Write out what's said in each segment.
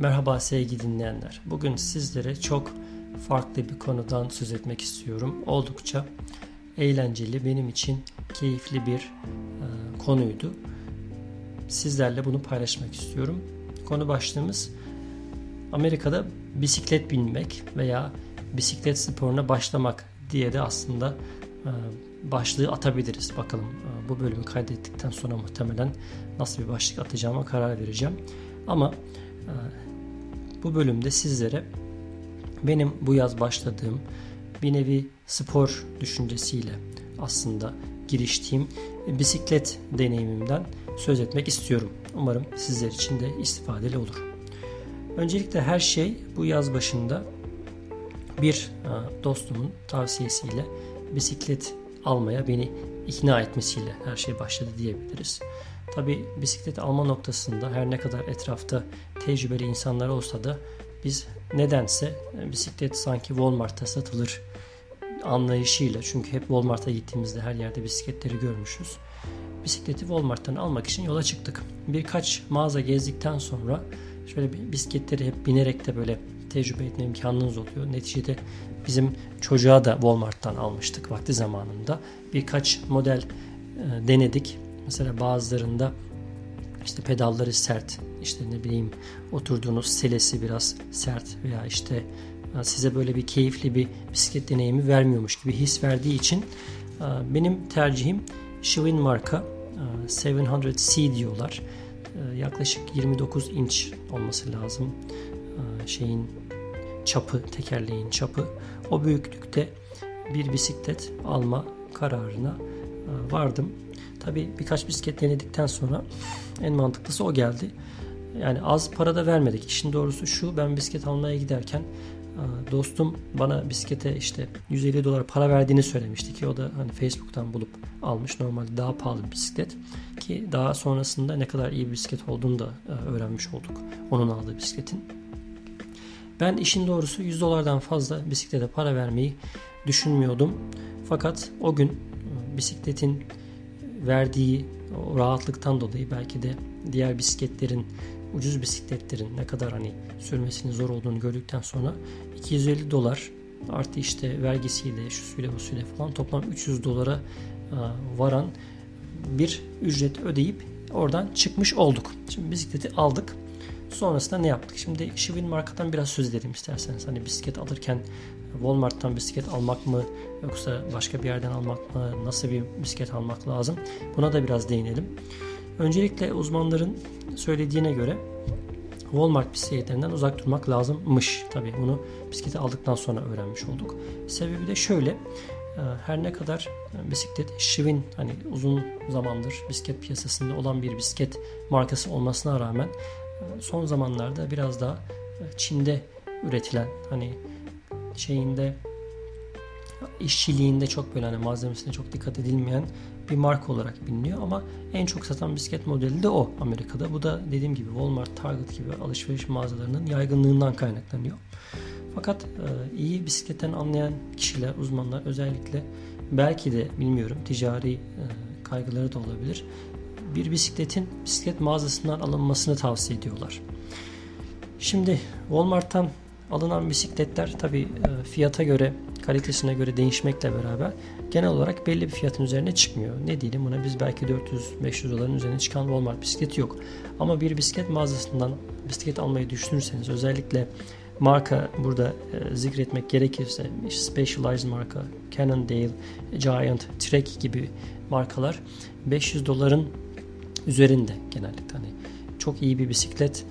Merhaba sevgili dinleyenler. Bugün sizlere çok farklı bir konudan söz etmek istiyorum. Oldukça eğlenceli, benim için keyifli bir e, konuydu. Sizlerle bunu paylaşmak istiyorum. Konu başlığımız Amerika'da bisiklet binmek veya bisiklet sporuna başlamak diye de aslında e, başlığı atabiliriz. Bakalım e, bu bölümü kaydettikten sonra muhtemelen nasıl bir başlık atacağıma karar vereceğim. Ama e, bu bölümde sizlere benim bu yaz başladığım bir nevi spor düşüncesiyle aslında giriştiğim bisiklet deneyimimden söz etmek istiyorum. Umarım sizler için de istifadeli olur. Öncelikle her şey bu yaz başında bir e, dostumun tavsiyesiyle bisiklet almaya beni ikna etmesiyle her şey başladı diyebiliriz. Tabi bisiklet alma noktasında her ne kadar etrafta tecrübeli insanlar olsa da biz nedense e, bisiklet sanki Walmart'ta satılır anlayışıyla çünkü hep Walmart'a gittiğimizde her yerde bisikletleri görmüşüz. Bisikleti Walmart'tan almak için yola çıktık. Birkaç mağaza gezdikten sonra şöyle bir bisikletleri hep binerek de böyle tecrübe etme imkanınız oluyor. Neticede bizim çocuğa da Walmart'tan almıştık vakti zamanında. Birkaç model e, denedik. Mesela bazılarında işte pedalları sert, işte ne bileyim oturduğunuz selesi biraz sert veya işte e, size böyle bir keyifli bir bisiklet deneyimi vermiyormuş gibi his verdiği için e, benim tercihim Schwinn marka 700C diyorlar. Yaklaşık 29 inç olması lazım şeyin çapı, tekerleğin çapı o büyüklükte bir bisiklet alma kararına e, vardım. Tabi birkaç bisiklet denedikten sonra en mantıklısı o geldi. Yani az para da vermedik. İşin doğrusu şu ben bisiklet almaya giderken dostum bana bisiklete işte 150 dolar para verdiğini söylemişti ki o da hani Facebook'tan bulup almış. Normalde daha pahalı bir bisiklet ki daha sonrasında ne kadar iyi bir bisiklet olduğunu da öğrenmiş olduk. Onun aldığı bisikletin. Ben işin doğrusu 100 dolardan fazla bisiklete para vermeyi düşünmüyordum. Fakat o gün bisikletin verdiği o rahatlıktan dolayı belki de diğer bisikletlerin ucuz bisikletlerin ne kadar hani sürmesinin zor olduğunu gördükten sonra 250 dolar artı işte vergisiyle şu suyla bu suyla falan toplam 300 dolara e, varan bir ücret ödeyip oradan çıkmış olduk. Şimdi bisikleti aldık. Sonrasında ne yaptık? Şimdi Schwinn markadan biraz söz edelim isterseniz. Hani bisiklet alırken Walmart'tan bisiklet almak mı yoksa başka bir yerden almak mı? Nasıl bir bisiklet almak lazım? Buna da biraz değinelim. Öncelikle uzmanların söylediğine göre Walmart bisikletlerinden uzak durmak lazımmış. Tabii bunu bisikleti aldıktan sonra öğrenmiş olduk. Sebebi de şöyle. E, her ne kadar bisiklet Schwinn hani uzun zamandır bisiklet piyasasında olan bir bisiklet markası olmasına rağmen son zamanlarda biraz daha e, Çin'de üretilen hani şeyinde işçiliğinde çok böyle hani malzemesine çok dikkat edilmeyen bir marka olarak biliniyor ama en çok satan bisiklet modeli de o Amerika'da. Bu da dediğim gibi Walmart, Target gibi alışveriş mağazalarının yaygınlığından kaynaklanıyor. Fakat e, iyi bisikletten anlayan kişiler, uzmanlar özellikle belki de bilmiyorum ticari e, kaygıları da olabilir bir bisikletin bisiklet mağazasından alınmasını tavsiye ediyorlar. Şimdi Walmart'tan alınan bisikletler tabi e, fiyata göre kalitesine göre değişmekle beraber genel olarak belli bir fiyatın üzerine çıkmıyor. Ne diyelim buna biz belki 400-500 doların üzerine çıkan Walmart bisikleti yok. Ama bir bisiklet mağazasından bisiklet almayı düşünürseniz özellikle marka burada e, zikretmek gerekirse Specialized marka, Cannondale, Giant, Trek gibi markalar 500 doların üzerinde genellikle hani çok iyi bir bisiklet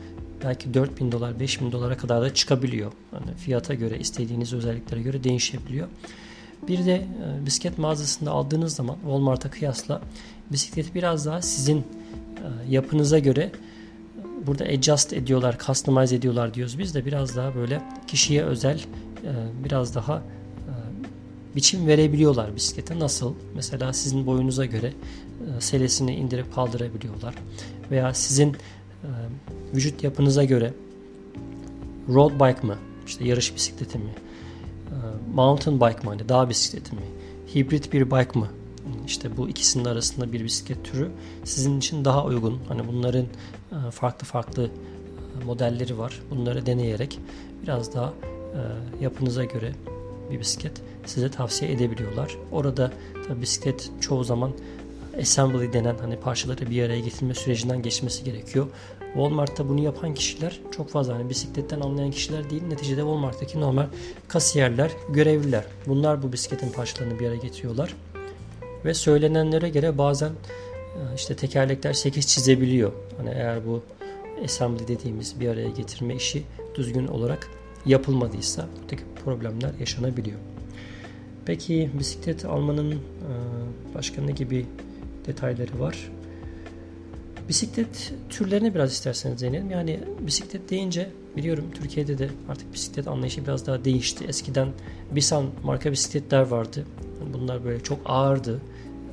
belki 4000 dolar 5000 dolara kadar da çıkabiliyor. Hani fiyata göre istediğiniz özelliklere göre değişebiliyor. Bir de e, bisiklet mağazasında aldığınız zaman Walmart'a kıyasla bisikleti biraz daha sizin e, yapınıza göre e, burada adjust ediyorlar, customize ediyorlar diyoruz. Biz de biraz daha böyle kişiye özel biraz daha biçim verebiliyorlar bisiklete. Nasıl? Mesela sizin boyunuza göre selesini indirip kaldırabiliyorlar. Veya sizin vücut yapınıza göre road bike mı, işte yarış bisikleti mi, mountain bike mı, hani dağ bisikleti mi, hibrit bir bike mı, işte bu ikisinin arasında bir bisiklet türü sizin için daha uygun. Hani bunların farklı farklı modelleri var. Bunları deneyerek biraz daha yapınıza göre bir bisiklet size tavsiye edebiliyorlar. Orada tabi bisiklet çoğu zaman assembly denen hani parçaları bir araya getirme sürecinden geçmesi gerekiyor. Walmart'ta bunu yapan kişiler çok fazla hani bisikletten anlayan kişiler değil. Neticede Walmart'taki normal kasiyerler, görevliler. Bunlar bu bisikletin parçalarını bir araya getiriyorlar. Ve söylenenlere göre bazen e, işte tekerlekler 8 çizebiliyor. Hani eğer bu assembly dediğimiz bir araya getirme işi düzgün olarak yapılmadıysa buradaki problemler yaşanabiliyor. Peki bisiklet almanın e, başka ne gibi detayları var? Bisiklet türlerine biraz isterseniz değinelim. Yani bisiklet deyince biliyorum Türkiye'de de artık bisiklet anlayışı biraz daha değişti. Eskiden Bisan marka bisikletler vardı. Bunlar böyle çok ağırdı.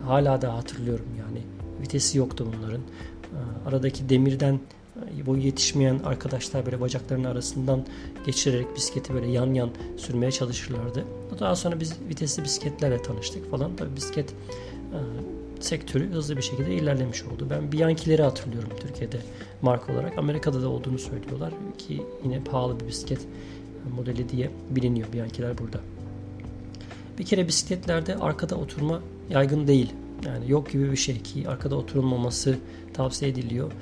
Hala da hatırlıyorum yani. Vitesi yoktu bunların. Ee, aradaki demirden e, boyu yetişmeyen arkadaşlar böyle bacaklarının arasından geçirerek bisikleti böyle yan yan sürmeye çalışırlardı. Daha sonra biz vitesli bisikletlerle tanıştık falan. Tabii bisiklet e, sektörü hızlı bir şekilde ilerlemiş oldu. Ben Bianchi'leri hatırlıyorum Türkiye'de marka olarak. Amerika'da da olduğunu söylüyorlar ki yine pahalı bir bisiklet modeli diye biliniyor Bianchi'ler burada. Bir kere bisikletlerde arkada oturma yaygın değil. Yani yok gibi bir şey ki arkada oturulmaması tavsiye ediliyor.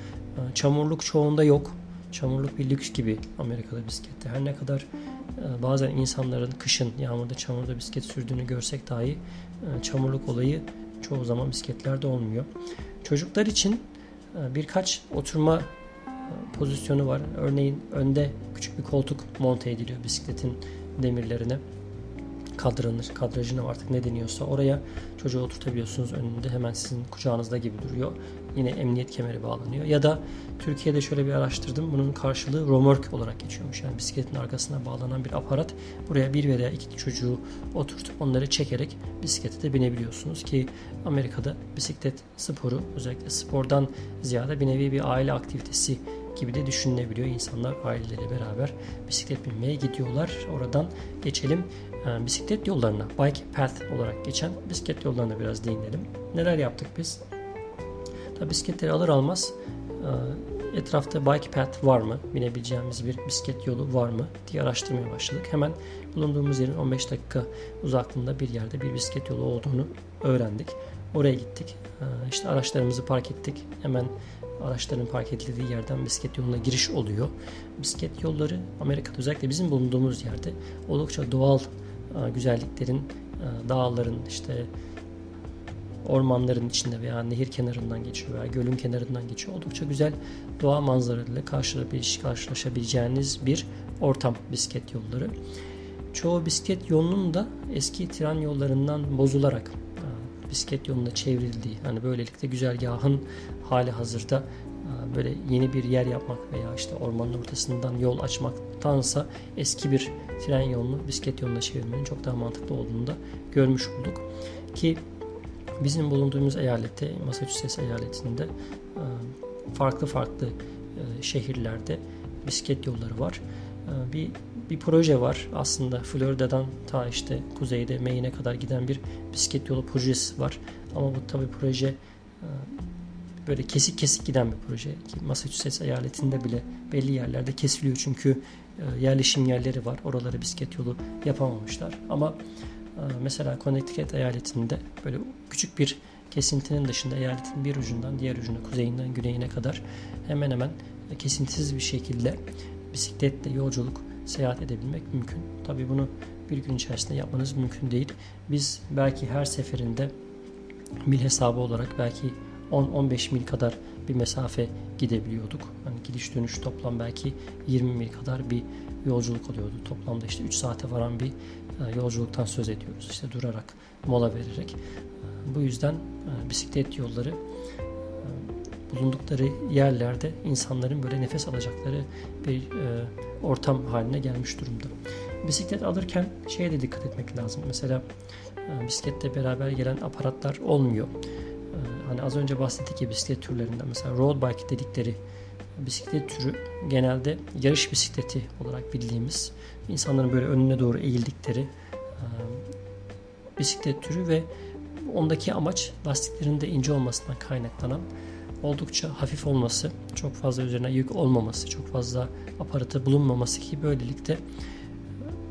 Çamurluk çoğunda yok. Çamurluk bir lüks gibi Amerika'da bisiklette. Her ne kadar e, bazen insanların kışın yağmurda çamurda bisiklet sürdüğünü görsek dahi e, çamurluk olayı çoğu zaman bisikletlerde olmuyor. Çocuklar için e, birkaç oturma pozisyonu var. Örneğin önde küçük bir koltuk monte ediliyor bisikletin demirlerine kadranır, kadrajına artık ne deniyorsa oraya çocuğu oturtabiliyorsunuz önünde hemen sizin kucağınızda gibi duruyor. Yine emniyet kemeri bağlanıyor. Ya da Türkiye'de şöyle bir araştırdım. Bunun karşılığı romork olarak geçiyormuş. Yani bisikletin arkasına bağlanan bir aparat. Buraya bir veya iki çocuğu oturtup onları çekerek bisiklete de binebiliyorsunuz ki Amerika'da bisiklet sporu özellikle spordan ziyade bir nevi bir aile aktivitesi gibi de düşünülebiliyor. İnsanlar aileleriyle beraber bisiklet binmeye gidiyorlar. Oradan geçelim e, bisiklet yollarına, bike path olarak geçen bisiklet yollarına biraz değinelim. Neler yaptık biz? Tabi bisikletleri alır almaz e, etrafta bike path var mı? Binebileceğimiz bir bisiklet yolu var mı? diye araştırmaya başladık. Hemen bulunduğumuz yerin 15 dakika uzaklığında bir yerde bir bisiklet yolu olduğunu öğrendik. Oraya gittik. E, işte araçlarımızı park ettik. Hemen araçların park edildiği yerden bisiklet yoluna giriş oluyor. Bisiklet yolları Amerika'da özellikle bizim bulunduğumuz yerde oldukça doğal e, güzelliklerin, e, dağların işte ormanların içinde veya nehir kenarından geçiyor veya gölün kenarından geçiyor. Oldukça güzel doğa manzaralarıyla karşılaşabileceğiniz bir ortam bisiklet yolları. Çoğu bisiklet yolunun da eski tren yollarından bozularak bisiklet yoluna çevrildiği, hani böylelikle güzergahın hali hazırda böyle yeni bir yer yapmak veya işte ormanın ortasından yol açmaktansa eski bir tren yolunu bisiklet yoluna çevirmenin çok daha mantıklı olduğunu da görmüş olduk. Ki bizim bulunduğumuz eyalette, Massachusetts eyaletinde e, farklı farklı e, şehirlerde bisiklet yolları var. E, bir bir proje var. Aslında Florida'dan ta işte kuzeyde Maine'e kadar giden bir bisiklet yolu projesi var. Ama bu tabi proje böyle kesik kesik giden bir proje. Ki Massachusetts eyaletinde bile belli yerlerde kesiliyor çünkü e, yerleşim yerleri var. Oralara bisiklet yolu yapamamışlar. Ama e, mesela Connecticut eyaletinde böyle küçük bir kesintinin dışında eyaletin bir ucundan diğer ucuna kuzeyinden güneyine kadar hemen hemen kesintisiz bir şekilde bisikletle yolculuk seyahat edebilmek mümkün. Tabi bunu bir gün içerisinde yapmanız mümkün değil. Biz belki her seferinde mil hesabı olarak belki 10-15 mil kadar bir mesafe gidebiliyorduk. Hani gidiş dönüş toplam belki 20 mil kadar bir yolculuk oluyordu. Toplamda işte 3 saate varan bir e, yolculuktan söz ediyoruz. İşte durarak, mola vererek. E, bu yüzden e, bisiklet yolları bulundukları yerlerde insanların böyle nefes alacakları bir ortam haline gelmiş durumda. Bisiklet alırken şeye de dikkat etmek lazım. Mesela bisiklette beraber gelen aparatlar olmuyor hani az önce bahsettik ya bisiklet türlerinden mesela road bike dedikleri bisiklet türü genelde yarış bisikleti olarak bildiğimiz insanların böyle önüne doğru eğildikleri e, bisiklet türü ve ondaki amaç lastiklerin de ince olmasından kaynaklanan oldukça hafif olması, çok fazla üzerine yük olmaması, çok fazla aparatı bulunmaması ki böylelikle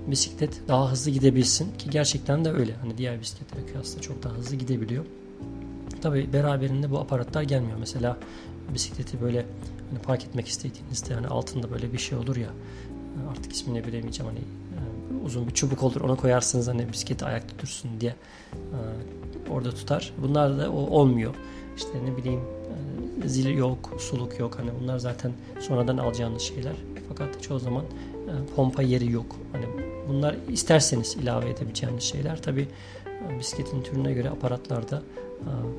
bisiklet daha hızlı gidebilsin ki gerçekten de öyle. Hani diğer bisikletlere kıyasla çok daha hızlı gidebiliyor. Tabi beraberinde bu aparatlar gelmiyor. Mesela bisikleti böyle hani park etmek istediğinizde hani altında böyle bir şey olur ya artık ismini bilemeyeceğim hani e, uzun bir çubuk olur ona koyarsınız hani bisikleti ayakta dursun diye e, orada tutar. Bunlar da o olmuyor. İşte ne bileyim e, zil yok, suluk yok. Hani bunlar zaten sonradan alacağınız şeyler. Fakat çoğu zaman pompa yeri yok. Hani bunlar isterseniz ilave edebileceğiniz şeyler. Tabi bisikletin türüne göre aparatlarda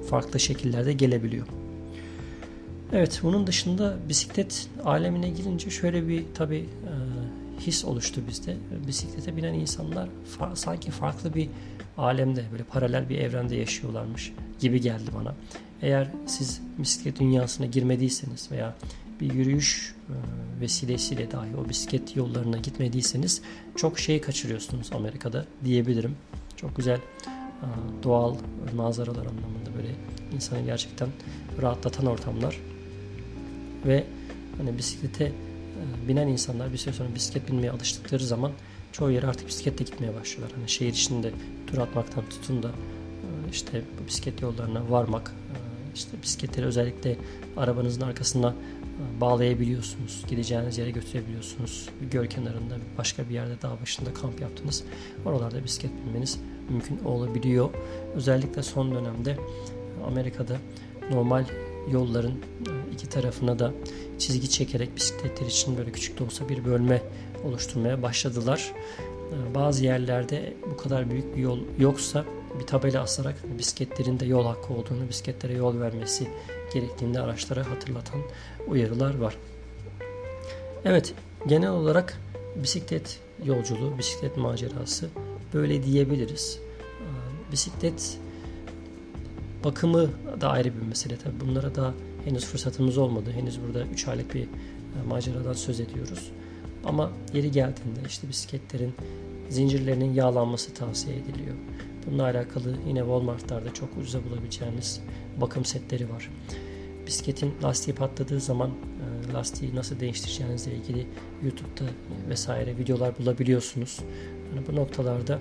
farklı şekillerde gelebiliyor. Evet bunun dışında bisiklet alemine girince şöyle bir tabi e, his oluştu bizde. Bisiklete binen insanlar fa- sanki farklı bir alemde böyle paralel bir evrende yaşıyorlarmış gibi geldi bana. Eğer siz bisiklet dünyasına girmediyseniz veya bir yürüyüş e, vesilesiyle dahi o bisiklet yollarına gitmediyseniz çok şey kaçırıyorsunuz Amerika'da diyebilirim. Çok güzel e, doğal manzaralar anlamında böyle insanı gerçekten rahatlatan ortamlar ve hani bisiklete binen insanlar bir süre sonra bisiklet binmeye alıştıkları zaman çoğu yere artık bisikletle gitmeye başlıyorlar. Hani şehir içinde tur atmaktan tutun da e, işte bisiklet yollarına varmak, e, işte bisikletleri özellikle arabanızın arkasına bağlayabiliyorsunuz. Gideceğiniz yere götürebiliyorsunuz. Göl kenarında başka bir yerde dağ başında kamp yaptınız. Oralarda bisiklet binmeniz mümkün olabiliyor. Özellikle son dönemde Amerika'da normal yolların e, iki tarafına da çizgi çekerek bisikletler için böyle küçük de olsa bir bölme oluşturmaya başladılar. E, bazı yerlerde bu kadar büyük bir yol yoksa bir tabela asarak bisikletlerin de yol hakkı olduğunu, bisikletlere yol vermesi gerektiğinde araçlara hatırlatan uyarılar var. Evet, genel olarak bisiklet yolculuğu, bisiklet macerası böyle diyebiliriz. E, bisiklet Bakımı da ayrı bir mesele tabii. Bunlara da henüz fırsatımız olmadı. Henüz burada 3 aylık bir e, maceradan söz ediyoruz. Ama yeri geldiğinde işte bisikletlerin zincirlerinin yağlanması tavsiye ediliyor. Bununla alakalı yine Walmart'larda çok ucuza bulabileceğiniz bakım setleri var. Bisikletin lastiği patladığı zaman e, lastiği nasıl değiştireceğinizle ilgili YouTube'da vesaire videolar bulabiliyorsunuz. Yani bu noktalarda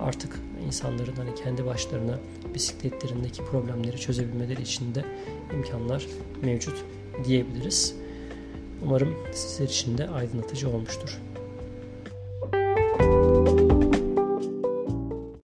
artık insanların hani kendi başlarına bisikletlerindeki problemleri çözebilmeleri için de imkanlar mevcut diyebiliriz. Umarım sizler için de aydınlatıcı olmuştur.